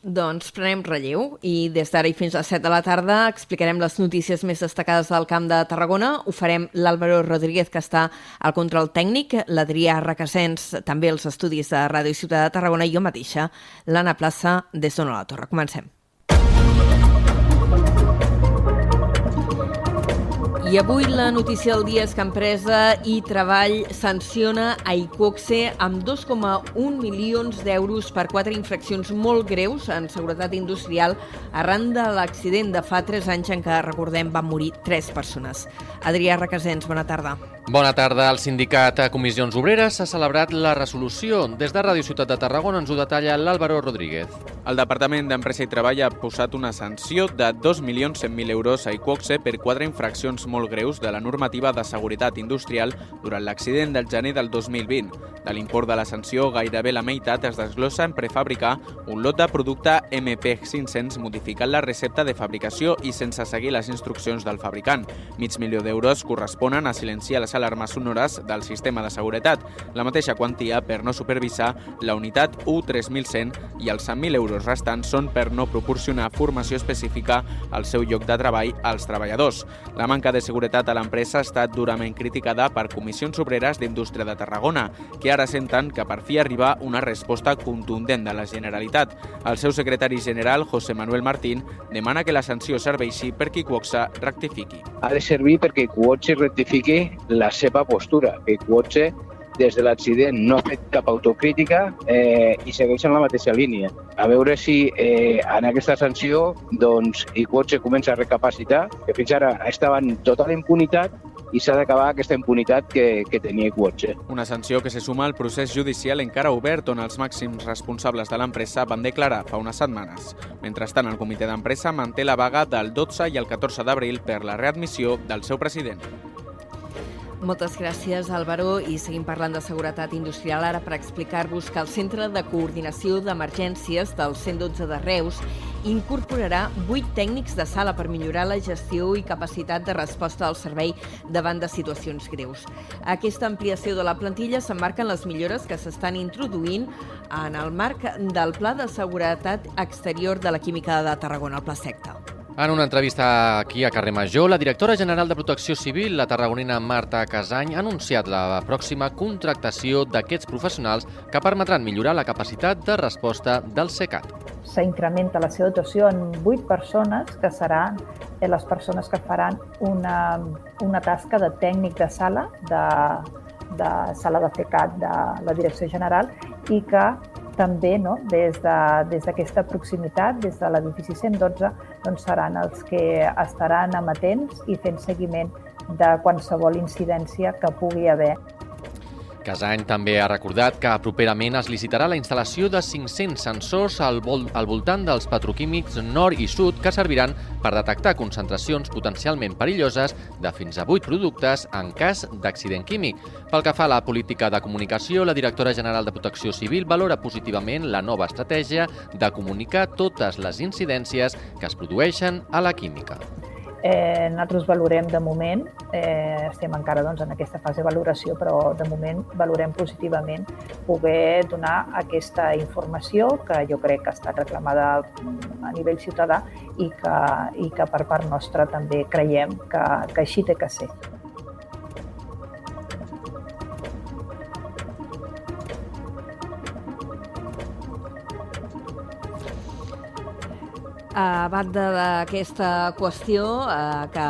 Doncs prenem relleu i des d'ara i fins a les 7 de la tarda explicarem les notícies més destacades del Camp de Tarragona. Ho farem l'Àlvaro Rodríguez, que està al control tècnic, l'Adrià Requesens, també els estudis de Ràdio Ciutat de Tarragona i jo mateixa, l'Anna Plaça, des d'Ona la Torre. Comencem. I avui la notícia del dia és que Empresa i Treball sanciona a Icoxe amb 2,1 milions d'euros per quatre infraccions molt greus en seguretat industrial arran de l'accident de fa 3 anys en què, recordem, van morir 3 persones. Adrià Requesens, bona tarda. Bona tarda. El sindicat a Comissions Obreres ha celebrat la resolució. Des de Ràdio Ciutat de Tarragona ens ho detalla l'Àlvaro Rodríguez. El Departament d'Empresa i Treball ha posat una sanció de 2.100.000 euros a Iquoxe per quatre infraccions molt greus de la normativa de seguretat industrial durant l'accident del gener del 2020. De l'import de la sanció, gairebé la meitat es desglossa en prefabricar un lot de producte MP500 modificant la recepta de fabricació i sense seguir les instruccions del fabricant. Mig milió d'euros corresponen a silenciar les alarmes sonores del sistema de seguretat, la mateixa quantia per no supervisar la unitat U3100 i els 100.000 euros restants són per no proporcionar formació específica al seu lloc de treball als treballadors. La manca de seguretat a l'empresa ha estat durament criticada per comissions obreres d'indústria de Tarragona, que ara senten que per fi arriba una resposta contundent de la Generalitat. El seu secretari general, José Manuel Martín, demana que la sanció serveixi perquè Quoxa rectifiqui. Ha de servir perquè Quoxa rectifiqui la seva postura, que Quoxe des de l'accident no ha fet cap autocrítica eh, i segueix en la mateixa línia. A veure si eh, en aquesta sanció doncs, Iquotxe comença a recapacitar, que fins ara estava en total impunitat i s'ha d'acabar aquesta impunitat que, que tenia Iquotxe. Una sanció que se suma al procés judicial encara obert on els màxims responsables de l'empresa van declarar fa unes setmanes. Mentrestant, el comitè d'empresa manté la vaga del 12 i el 14 d'abril per la readmissió del seu president. Moltes gràcies, Álvaro. I seguim parlant de seguretat industrial ara per explicar-vos que el Centre de Coordinació d'Emergències del 112 de Reus incorporarà 8 tècnics de sala per millorar la gestió i capacitat de resposta al servei davant de situacions greus. Aquesta ampliació de la plantilla s'emmarca en les millores que s'estan introduint en el marc del Pla de Seguretat Exterior de la Química de Tarragona, el Pla Secta. En una entrevista aquí a Carrer Major, la directora general de Protecció Civil, la tarragonina Marta Casany, ha anunciat la pròxima contractació d'aquests professionals que permetran millorar la capacitat de resposta del SECAT. S'incrementa la seva dotació en 8 persones, que seran les persones que faran una, una tasca de tècnic de sala, de, de sala de FECAT de la Direcció General, i que també no, des d'aquesta de, des proximitat, des de l'edifici 112, doncs seran els que estaran amatents i fent seguiment de qualsevol incidència que pugui haver. Casany també ha recordat que properament es licitarà la instal·lació de 500 sensors al, vol al voltant dels petroquímics nord i sud que serviran per detectar concentracions potencialment perilloses de fins a 8 productes en cas d'accident químic. Pel que fa a la política de comunicació, la directora general de Protecció Civil valora positivament la nova estratègia de comunicar totes les incidències que es produeixen a la química. Eh, nosaltres valorem de moment, eh, estem encara doncs, en aquesta fase de valoració, però de moment valorem positivament poder donar aquesta informació que jo crec que estat reclamada a nivell ciutadà i que, i que per part nostra també creiem que, que així té que ser. A banda d'aquesta qüestió eh, que,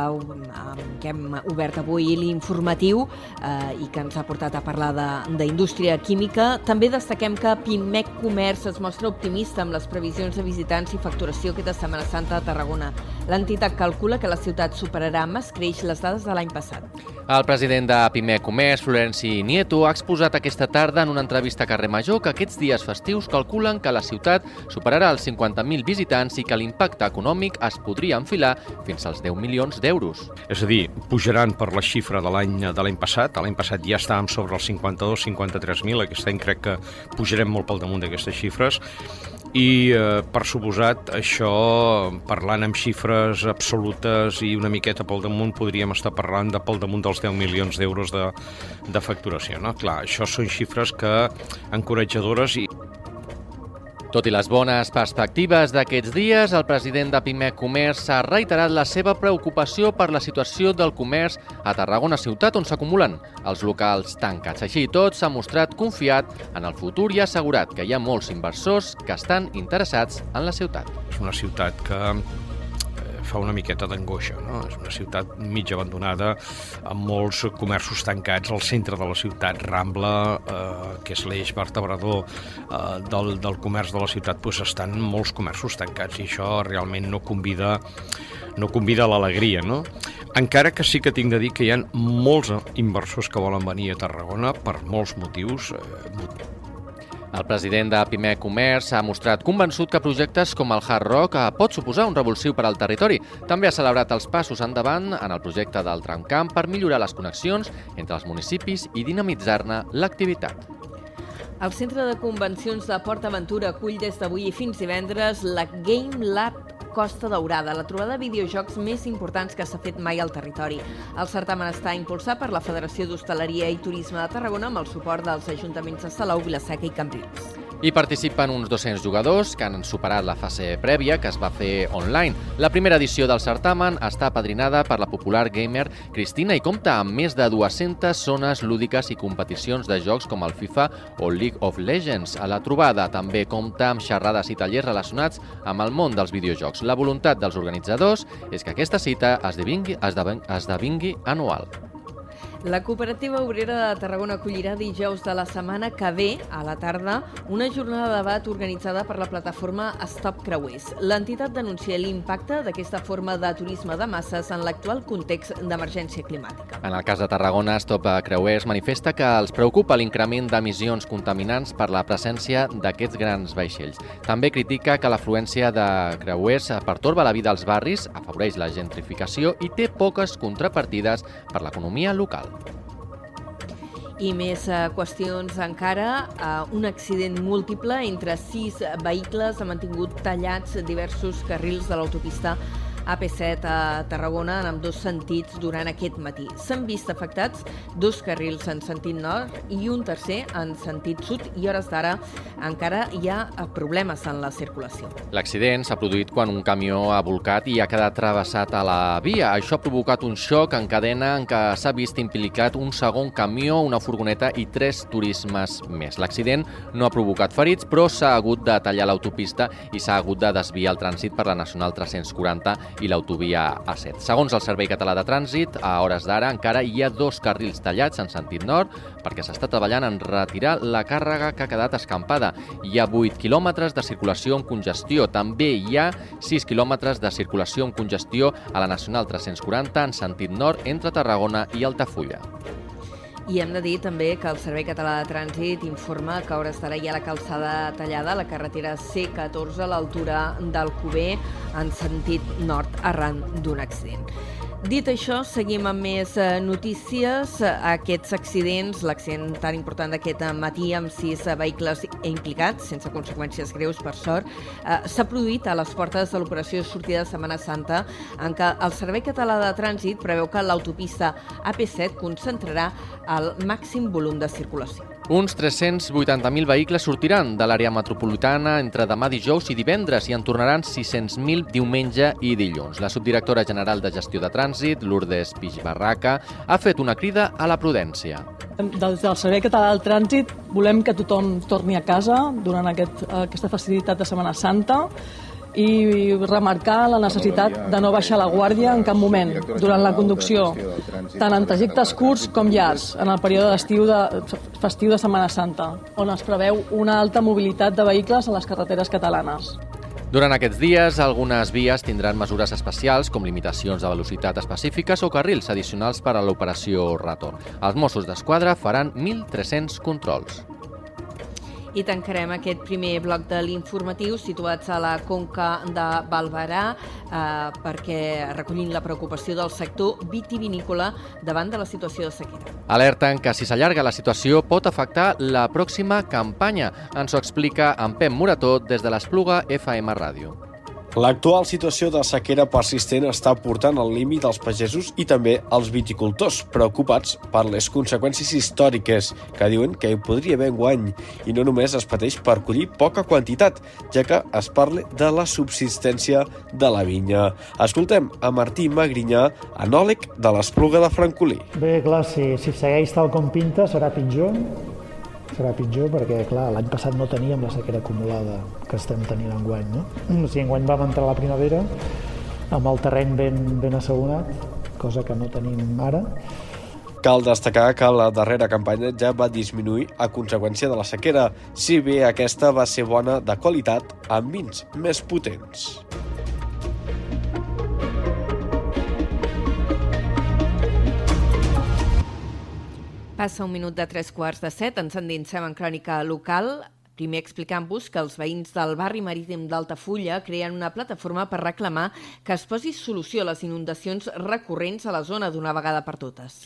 que hem obert avui l'informatiu eh, i que ens ha portat a parlar d'indústria química, també destaquem que Pimec Comerç es mostra optimista amb les previsions de visitants i facturació aquesta Setmana Santa a Tarragona. L'entitat calcula que la ciutat superarà amb escreix les dades de l'any passat. El president de Pimec Comerç, Florenci Nieto, ha exposat aquesta tarda en una entrevista a Carrer Major que aquests dies festius calculen que la ciutat superarà els 50.000 visitants i que l'impacte econòmic es podria enfilar fins als 10 milions d'euros. És a dir, pujaran per la xifra de l'any de l'any passat. L'any passat ja estàvem sobre els 52-53.000, aquest any crec que pujarem molt pel damunt d'aquestes xifres i, eh, per suposat, això, parlant amb xifres absolutes i una miqueta pel damunt, podríem estar parlant de pel damunt dels 10 milions d'euros de, de facturació. No? Clar, això són xifres que encoratjadores i Tot i les bones perspectives d'aquests dies, el president de Pimec Comerç ha reiterat la seva preocupació per la situació del comerç a Tarragona ciutat on s'acumulen els locals tancats. Així i tot, s'ha mostrat confiat en el futur i ha assegurat que hi ha molts inversors que estan interessats en la ciutat. És una ciutat que fa una miqueta d'angoixa. No? És una ciutat mig abandonada, amb molts comerços tancats al centre de la ciutat, Rambla, eh, que és l'eix vertebrador eh, del, del comerç de la ciutat, doncs estan molts comerços tancats i això realment no convida no convida l'alegria, no? Encara que sí que tinc de dir que hi ha molts inversors que volen venir a Tarragona per molts motius, eh, el president de Pimec Comerç ha mostrat convençut que projectes com el Hard Rock eh, pot suposar un revulsiu per al territori. També ha celebrat els passos endavant en el projecte del tramcamp per millorar les connexions entre els municipis i dinamitzar-ne l'activitat. El Centre de Convencions de Port Aventura acull des d'avui i fins divendres la Game Lab Costa Daurada, la trobada de videojocs més importants que s'ha fet mai al territori. El certamen està impulsat per la Federació d'Hostaleria i Turisme de Tarragona amb el suport dels ajuntaments de Salou, Vilaseca i Cambrils. Hi participen uns 200 jugadors que han superat la fase prèvia, que es va fer online. La primera edició del certamen està apadrinada per la popular gamer Cristina i compta amb més de 200 zones lúdiques i competicions de jocs com el FIFA o League of Legends. A la trobada també compta amb xerrades i tallers relacionats amb el món dels videojocs. La voluntat dels organitzadors és que aquesta cita esdevingui, esdevingui, esdevingui anual. La Cooperativa Obrera de Tarragona acollirà dijous de la setmana que ve, a la tarda, una jornada de debat organitzada per la plataforma Stop Creuers. L'entitat denuncia l'impacte d'aquesta forma de turisme de masses en l'actual context d'emergència climàtica. En el cas de Tarragona, Stop Creuers manifesta que els preocupa l'increment d'emissions contaminants per la presència d'aquests grans vaixells. També critica que l'afluència de creuers pertorba la vida als barris, afavoreix la gentrificació i té poques contrapartides per l'economia local. I més eh, qüestions encara. Eh, un accident múltiple entre sis vehicles ha mantingut tallats diversos carrils de l'autopista AP7 a Tarragona en dos sentits durant aquest matí. S'han vist afectats dos carrils en sentit nord i un tercer en sentit sud i hores d'ara encara hi ha problemes en la circulació. L'accident s'ha produït quan un camió ha volcat i ha quedat travessat a la via. Això ha provocat un xoc en cadena en què s'ha vist implicat un segon camió, una furgoneta i tres turismes més. L'accident no ha provocat ferits, però s'ha hagut de tallar l'autopista i s'ha hagut de desviar el trànsit per la Nacional 340 i l'autovia A7. Segons el Servei Català de Trànsit, a hores d'ara encara hi ha dos carrils tallats en sentit nord perquè s'està treballant en retirar la càrrega que ha quedat escampada. Hi ha 8 quilòmetres de circulació amb congestió. També hi ha 6 quilòmetres de circulació amb congestió a la Nacional 340 en sentit nord entre Tarragona i Altafulla. I hem de dir també que el Servei Català de Trànsit informa que ara estarà ja la calçada tallada a la carretera C14 a l'altura del Cuber en sentit nord arran d'un accident. Dit això, seguim amb més eh, notícies. Aquests accidents, l'accident tan important d'aquest matí amb sis vehicles implicats, sense conseqüències greus, per sort, eh, s'ha produït a les portes de l'operació sortida de Setmana Santa, en què el Servei Català de Trànsit preveu que l'autopista AP7 concentrarà el màxim volum de circulació. Uns 380.000 vehicles sortiran de l'àrea metropolitana entre demà dijous i divendres i en tornaran 600.000 diumenge i dilluns. La subdirectora general de gestió de trànsit, Lourdes Pixbarraca, ha fet una crida a la prudència. Des del Servei Català del Trànsit volem que tothom torni a casa durant aquest, aquesta facilitat de Setmana Santa i remarcar la necessitat de no baixar la guàrdia en cap moment durant la conducció, tant en trajectes curts com llargs, en el període d'estiu de, festiu de Setmana Santa, on es preveu una alta mobilitat de vehicles a les carreteres catalanes. Durant aquests dies, algunes vies tindran mesures especials com limitacions de velocitat específiques o carrils addicionals per a l'operació Retorn. Els Mossos d'Esquadra faran 1.300 controls. I tancarem aquest primer bloc de l'informatiu situats a la Conca de Balbarà eh, perquè recollint la preocupació del sector vitivinícola davant de la situació de sequera. Alerten que si s'allarga la situació pot afectar la pròxima campanya. Ens ho explica en Pep Morató des de l'Espluga FM Ràdio. L'actual situació de sequera persistent està portant al límit als pagesos i també als viticultors, preocupats per les conseqüències històriques que diuen que hi podria haver enguany i no només es pateix per collir poca quantitat, ja que es parla de la subsistència de la vinya. Escoltem a Martí Magrinyà, anòleg de l'Espluga de Francolí. Bé, clar, si, si segueix tal com pinta serà pitjor, serà pitjor perquè, clar, l'any passat no teníem la sequera acumulada que estem tenint enguany, no? O sigui, enguany vam entrar a la primavera amb el terreny ben, ben assegurat, cosa que no tenim ara. Cal destacar que la darrera campanya ja va disminuir a conseqüència de la sequera, si bé aquesta va ser bona de qualitat amb vins més potents. Passa un minut de tres quarts de set, ens endinsem en crònica local. Primer explicant-vos que els veïns del barri marítim d'Altafulla creen una plataforma per reclamar que es posi solució a les inundacions recurrents a la zona d'una vegada per totes.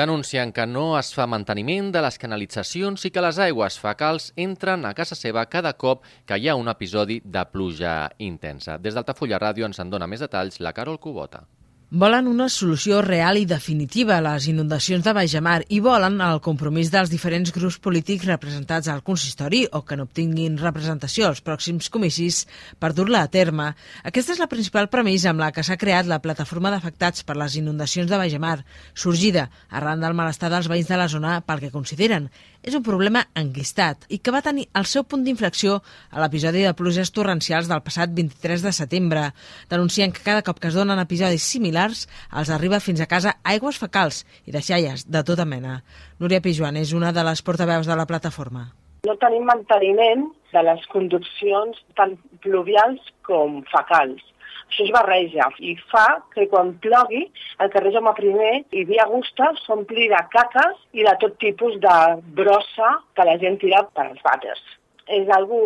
Denuncien que no es fa manteniment de les canalitzacions i que les aigües fecals entren a casa seva cada cop que hi ha un episodi de pluja intensa. Des d'Altafulla Ràdio ens en dona més detalls la Carol Cubota. Volen una solució real i definitiva a les inundacions de Baixamar i volen el compromís dels diferents grups polítics representats al consistori o que no obtinguin representació als pròxims comicis per dur-la a terme. Aquesta és la principal premissa amb la que s'ha creat la plataforma d'afectats per les inundacions de Baixamar, sorgida arran del malestar dels veïns de la zona pel que consideren és un problema enquistat i que va tenir el seu punt d'inflexió a l'episodi de pluges torrencials del passat 23 de setembre. Denuncien que cada cop que es donen episodis similars els arriba fins a casa aigües fecals i deixalles de tota mena. Núria Pijuan és una de les portaveus de la plataforma. No tenim manteniment de les conduccions tant pluvials com fecals això es barreja i fa que quan plogui el carrer Jaume I i Via Augusta s'ompli de caques i de tot tipus de brossa que la gent tira per als vàters. És algú...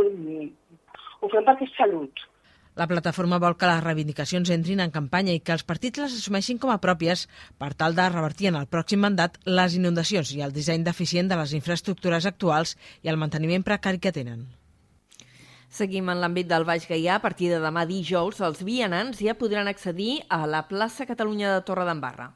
Ho fem perquè és salut. La plataforma vol que les reivindicacions entrin en campanya i que els partits les assumeixin com a pròpies per tal de revertir en el pròxim mandat les inundacions i el disseny deficient de les infraestructures actuals i el manteniment precari que tenen. Seguim en l'àmbit del Baix Gaià. A partir de demà dijous, els vianants ja podran accedir a la plaça Catalunya de Torre d'Embarra.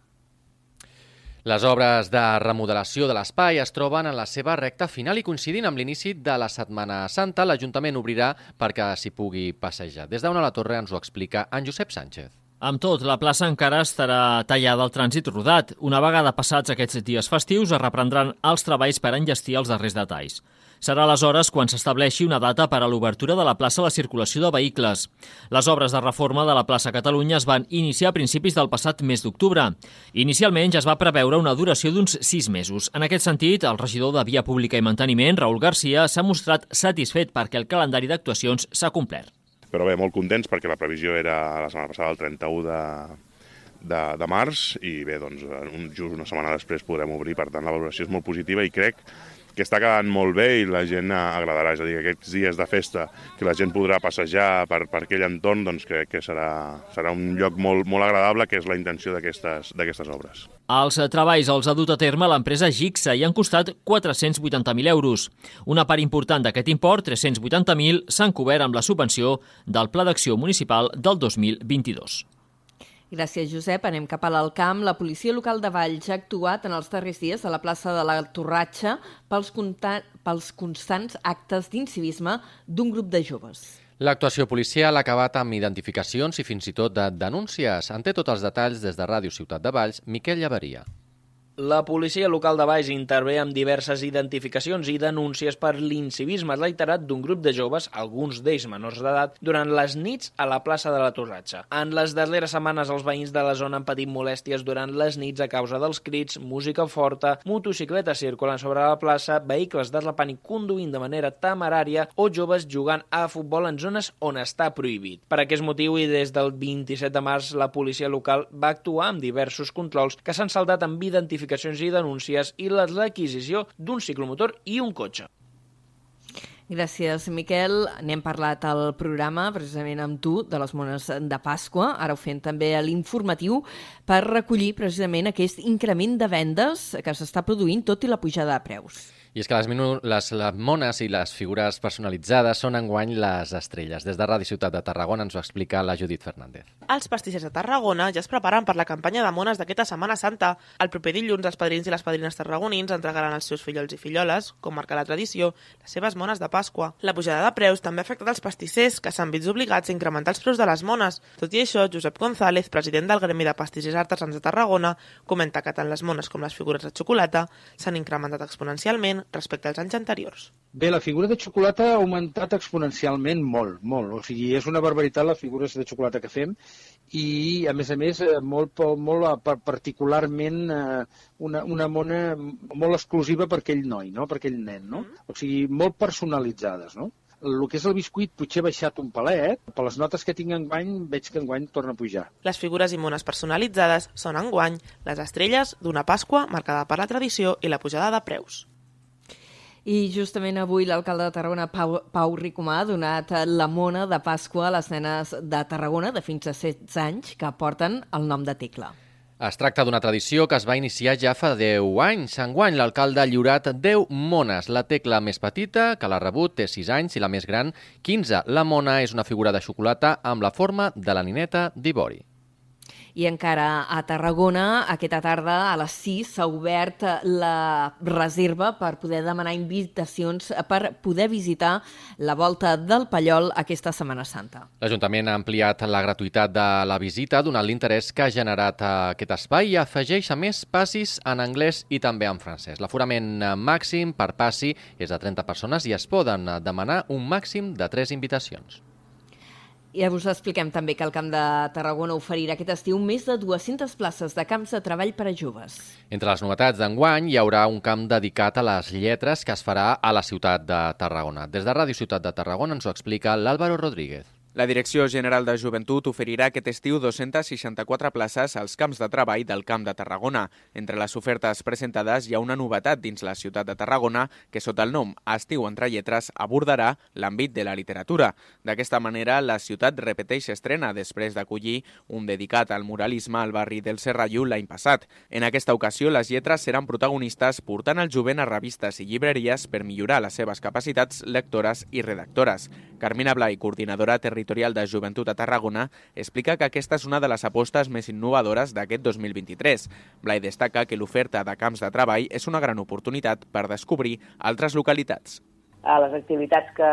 Les obres de remodelació de l'espai es troben en la seva recta final i coincidint amb l'inici de la Setmana Santa, l'Ajuntament obrirà perquè s'hi pugui passejar. Des d'on a la torre ens ho explica en Josep Sánchez. Amb tot, la plaça encara estarà tallada al trànsit rodat. Una vegada passats aquests dies festius, es reprendran els treballs per enllestir els darrers detalls. Serà aleshores quan s'estableixi una data per a l'obertura de la plaça a la circulació de vehicles. Les obres de reforma de la plaça Catalunya es van iniciar a principis del passat mes d'octubre. Inicialment ja es va preveure una duració d'uns sis mesos. En aquest sentit, el regidor de Via Pública i Manteniment, Raül Garcia, s'ha mostrat satisfet perquè el calendari d'actuacions s'ha complert. Però bé, molt contents perquè la previsió era la setmana passada el 31 de, de, de març i bé, doncs, just una setmana després podrem obrir, per tant la valoració és molt positiva i crec que està quedant molt bé i la gent agradarà. És a dir, aquests dies de festa que la gent podrà passejar per, per aquell entorn, doncs crec que serà, serà un lloc molt, molt agradable, que és la intenció d'aquestes obres. Els treballs els ha dut a terme l'empresa Gixa i han costat 480.000 euros. Una part important d'aquest import, 380.000, s'han cobert amb la subvenció del Pla d'Acció Municipal del 2022. Gràcies, Josep. Anem cap a l'Alcamp. La policia local de Valls ha actuat en els darrers dies a la plaça de la Torratxa pels, pels constants actes d'incivisme d'un grup de joves. L'actuació policial ha acabat amb identificacions i fins i tot de denúncies. En té tots els detalls des de Ràdio Ciutat de Valls, Miquel Llavaria. La policia local de Baix intervé amb diverses identificacions i denúncies per l'incivisme reiterat d'un grup de joves, alguns d'ells menors d'edat, durant les nits a la plaça de la Torratxa. En les darreres setmanes els veïns de la zona han patit molèsties durant les nits a causa dels crits, música forta, motocicletes circulant sobre la plaça, vehicles d'atrapant i conduint de manera temerària o joves jugant a futbol en zones on està prohibit. Per aquest motiu i des del 27 de març la policia local va actuar amb diversos controls que s'han saldat amb identificacions identificacions i denúncies i la requisició d'un ciclomotor i un cotxe. Gràcies, Miquel. N'hem parlat al programa, precisament amb tu, de les mones de Pasqua. Ara ho fem també a l'informatiu per recollir precisament aquest increment de vendes que s'està produint tot i la pujada de preus. I és que les, les, les mones i les figures personalitzades són enguany les estrelles. Des de Ràdio Ciutat de Tarragona ens ho explica la Judit Fernández. Els pastissers de Tarragona ja es preparen per la campanya de mones d'aquesta Setmana Santa. El proper dilluns els padrins i les padrines tarragonins entregaran als seus fillols i filloles, com marca la tradició, les seves mones de Pasqua. La pujada de preus també ha afectat els pastissers, que s'han vist obligats a incrementar els preus de les mones. Tot i això, Josep González, president del Gremi de Pastissers Artesans de Tarragona, comenta que tant les mones com les figures de xocolata s'han incrementat exponencialment respecte als anys anteriors. Bé, la figura de xocolata ha augmentat exponencialment molt, molt. O sigui, és una barbaritat les figures de xocolata que fem i, a més a més, eh, molt, molt eh, particularment eh, una, una mona molt exclusiva per aquell noi, no? per aquell nen. No? Mm. O sigui, molt personalitzades. No? el que és el biscuit potser ha baixat un palet, per les notes que tinc enguany veig que enguany torna a pujar. Les figures i mones personalitzades són enguany les estrelles d'una Pasqua marcada per la tradició i la pujada de preus. I justament avui l'alcalde de Tarragona, Pau, Pau Ricomà, ha donat la mona de Pasqua a les nenes de Tarragona de fins a 16 anys que porten el nom de Tecla. Es tracta d'una tradició que es va iniciar ja fa 10 anys. Enguany l'alcalde ha lliurat 10 mones. La tecla més petita, que l'ha rebut, té 6 anys i la més gran, 15. La mona és una figura de xocolata amb la forma de la nineta d'Ivori. I encara a Tarragona, aquesta tarda a les 6 s'ha obert la reserva per poder demanar invitacions per poder visitar la volta del Pallol aquesta Setmana Santa. L'Ajuntament ha ampliat la gratuïtat de la visita donant l'interès que ha generat aquest espai i afegeix a més passis en anglès i també en francès. L'aforament màxim per passi és de 30 persones i es poden demanar un màxim de 3 invitacions. I us expliquem també que el Camp de Tarragona oferirà aquest estiu més de 200 places de camps de treball per a joves. Entre les novetats d'enguany hi haurà un camp dedicat a les lletres que es farà a la ciutat de Tarragona. Des de Ràdio Ciutat de Tarragona ens ho explica l'Àlvaro Rodríguez. La Direcció General de Joventut oferirà aquest estiu 264 places als camps de treball del Camp de Tarragona. Entre les ofertes presentades hi ha una novetat dins la ciutat de Tarragona que sota el nom Estiu entre lletres abordarà l'àmbit de la literatura. D'aquesta manera, la ciutat repeteix estrena després d'acollir un dedicat al muralisme al barri del Serrallo l'any passat. En aquesta ocasió, les lletres seran protagonistes portant el jovent a revistes i llibreries per millorar les seves capacitats lectores i redactores. Carmina Blai, coordinadora territorial Territorial de Joventut a Tarragona, explica que aquesta és una de les apostes més innovadores d'aquest 2023. Blai destaca que l'oferta de camps de treball és una gran oportunitat per descobrir altres localitats. A les activitats que,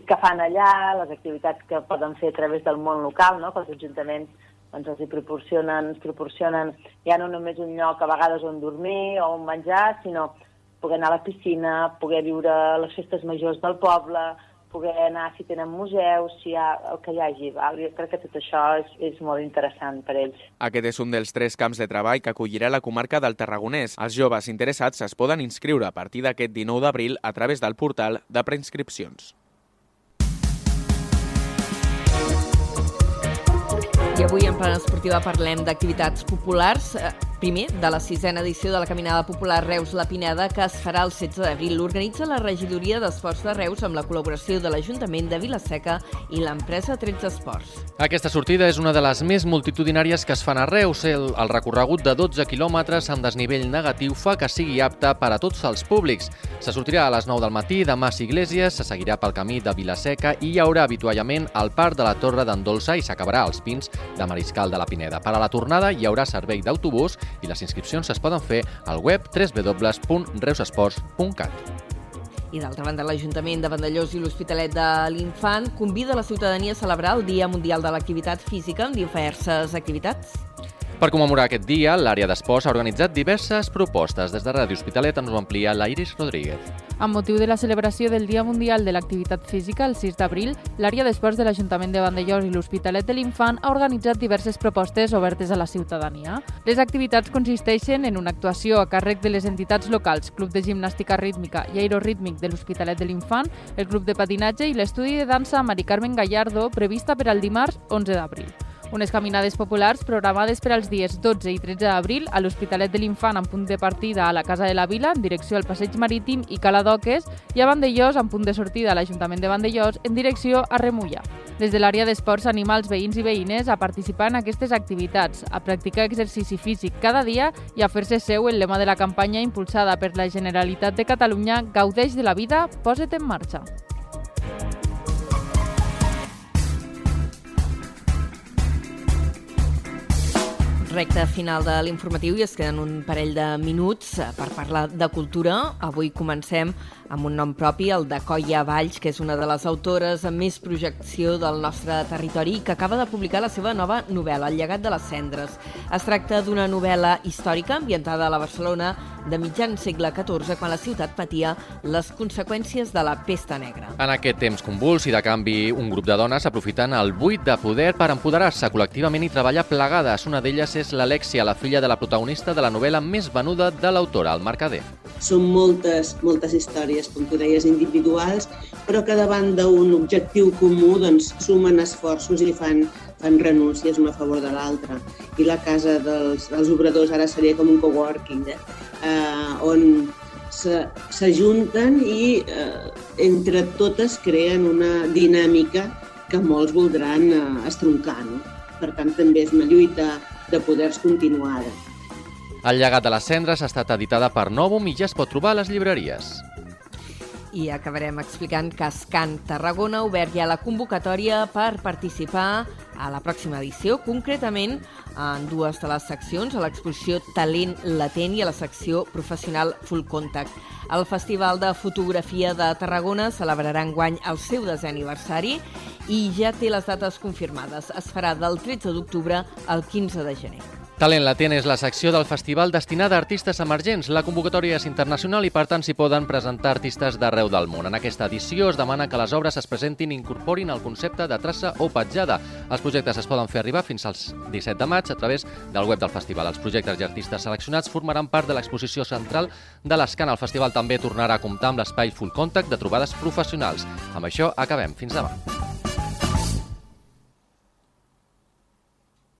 que fan allà, les activitats que poden fer a través del món local, no? que els ajuntaments doncs, els hi proporcionen, ens proporcionen ja no només un lloc a vegades on dormir o on menjar, sinó poder anar a la piscina, poder viure les festes majors del poble, poder anar, si tenen museus, si hi ha el que hi hagi. Val? Jo crec que tot això és, és molt interessant per ells. Aquest és un dels tres camps de treball que acollirà la comarca del Tarragonès. Els joves interessats es poden inscriure a partir d'aquest 19 d'abril a través del portal de preinscripcions. I avui en Plana Esportiva parlem d'activitats populars. Primer, de la sisena edició de la Caminada Popular Reus-La Pineda, que es farà el 16 d'abril. L'organitza la Regidoria d'Esports de Reus amb la col·laboració de l'Ajuntament de Vilaseca i l'empresa 13 Esports. Aquesta sortida és una de les més multitudinàries que es fan a Reus. El, el recorregut de 12 quilòmetres amb desnivell negatiu fa que sigui apte per a tots els públics. Se sortirà a les 9 del matí de Mas Iglesias, se seguirà pel camí de Vilaseca i hi haurà habituallament al parc de la Torre d'en Dolça i s'acabarà als Pins de Mariscal de la Pineda. Per a la tornada hi haurà servei d'autobús i les inscripcions es poden fer al web www.reusesports.cat. I d'altra banda, l'Ajuntament de Vandellós i l'Hospitalet de l'Infant convida la ciutadania a celebrar el Dia Mundial de l'Activitat Física amb diverses activitats. Per commemorar aquest dia, l'àrea d'esports ha organitzat diverses propostes. Des de Ràdio Hospitalet ens ho amplia la Iris Rodríguez. Amb motiu de la celebració del Dia Mundial de l'Activitat Física, el 6 d'abril, l'àrea d'esports de l'Ajuntament de Vandellós i l'Hospitalet de l'Infant ha organitzat diverses propostes obertes a la ciutadania. Les activitats consisteixen en una actuació a càrrec de les entitats locals, Club de Gimnàstica Rítmica i Aerorítmic de l'Hospitalet de l'Infant, el Club de Patinatge i l'estudi de dansa Mari Carmen Gallardo, prevista per al dimarts 11 d'abril. Unes caminades populars programades per als dies 12 i 13 d'abril a l'Hospitalet de l'Infant en punt de partida a la Casa de la Vila en direcció al Passeig Marítim i Cala d'Oques i a Vandellós en punt de sortida a l'Ajuntament de Vandellós en direcció a Remulla. Des de l'àrea d'esports animals veïns i veïnes a participar en aquestes activitats, a practicar exercici físic cada dia i a fer-se seu el lema de la campanya impulsada per la Generalitat de Catalunya Gaudeix de la vida, posa't en marxa. Recta final de l'informatiu i es queden un parell de minuts per parlar de cultura. Avui comencem amb un nom propi, el de Coia Valls, que és una de les autores amb més projecció del nostre territori i que acaba de publicar la seva nova novel·la, El llegat de les cendres. Es tracta d'una novel·la històrica ambientada a la Barcelona de mitjan segle XIV, quan la ciutat patia les conseqüències de la pesta negra. En aquest temps convuls i de canvi, un grup de dones aprofitant el buit de poder per empoderar-se col·lectivament i treballar plegades. Una d'elles és l'Alexia, la filla de la protagonista de la novel·la més venuda de l'autora, el Mercader. Són moltes, moltes històries, com tu deies, individuals, però que davant d'un objectiu comú doncs, sumen esforços i fan, fan renúncies una a favor de l'altra. I la casa dels, dels obradors ara seria com un coworking, eh? eh on s'ajunten i eh, entre totes creen una dinàmica que molts voldran eh, estroncar. No? Per tant, també és una lluita de poders continuada. El llegat de les cendres ha estat editada per Novum i ja es pot trobar a les llibreries. I acabarem explicant que Escan Tarragona ha obert ja la convocatòria per participar a la pròxima edició, concretament en dues de les seccions, a l'exposició Talent Latent i a la secció professional Full Contact. El Festival de Fotografia de Tarragona celebrarà enguany el seu desè aniversari i ja té les dates confirmades. Es farà del 13 d'octubre al 15 de gener. Talent Latent és la secció del festival destinada a artistes emergents. La convocatòria és internacional i, per tant, s'hi poden presentar artistes d'arreu del món. En aquesta edició es demana que les obres es presentin i incorporin el concepte de traça o petjada. Els projectes es poden fer arribar fins als 17 de maig a través del web del festival. Els projectes i artistes seleccionats formaran part de l'exposició central de l'Escan. El festival també tornarà a comptar amb l'espai Full Contact de trobades professionals. Amb això acabem. Fins demà.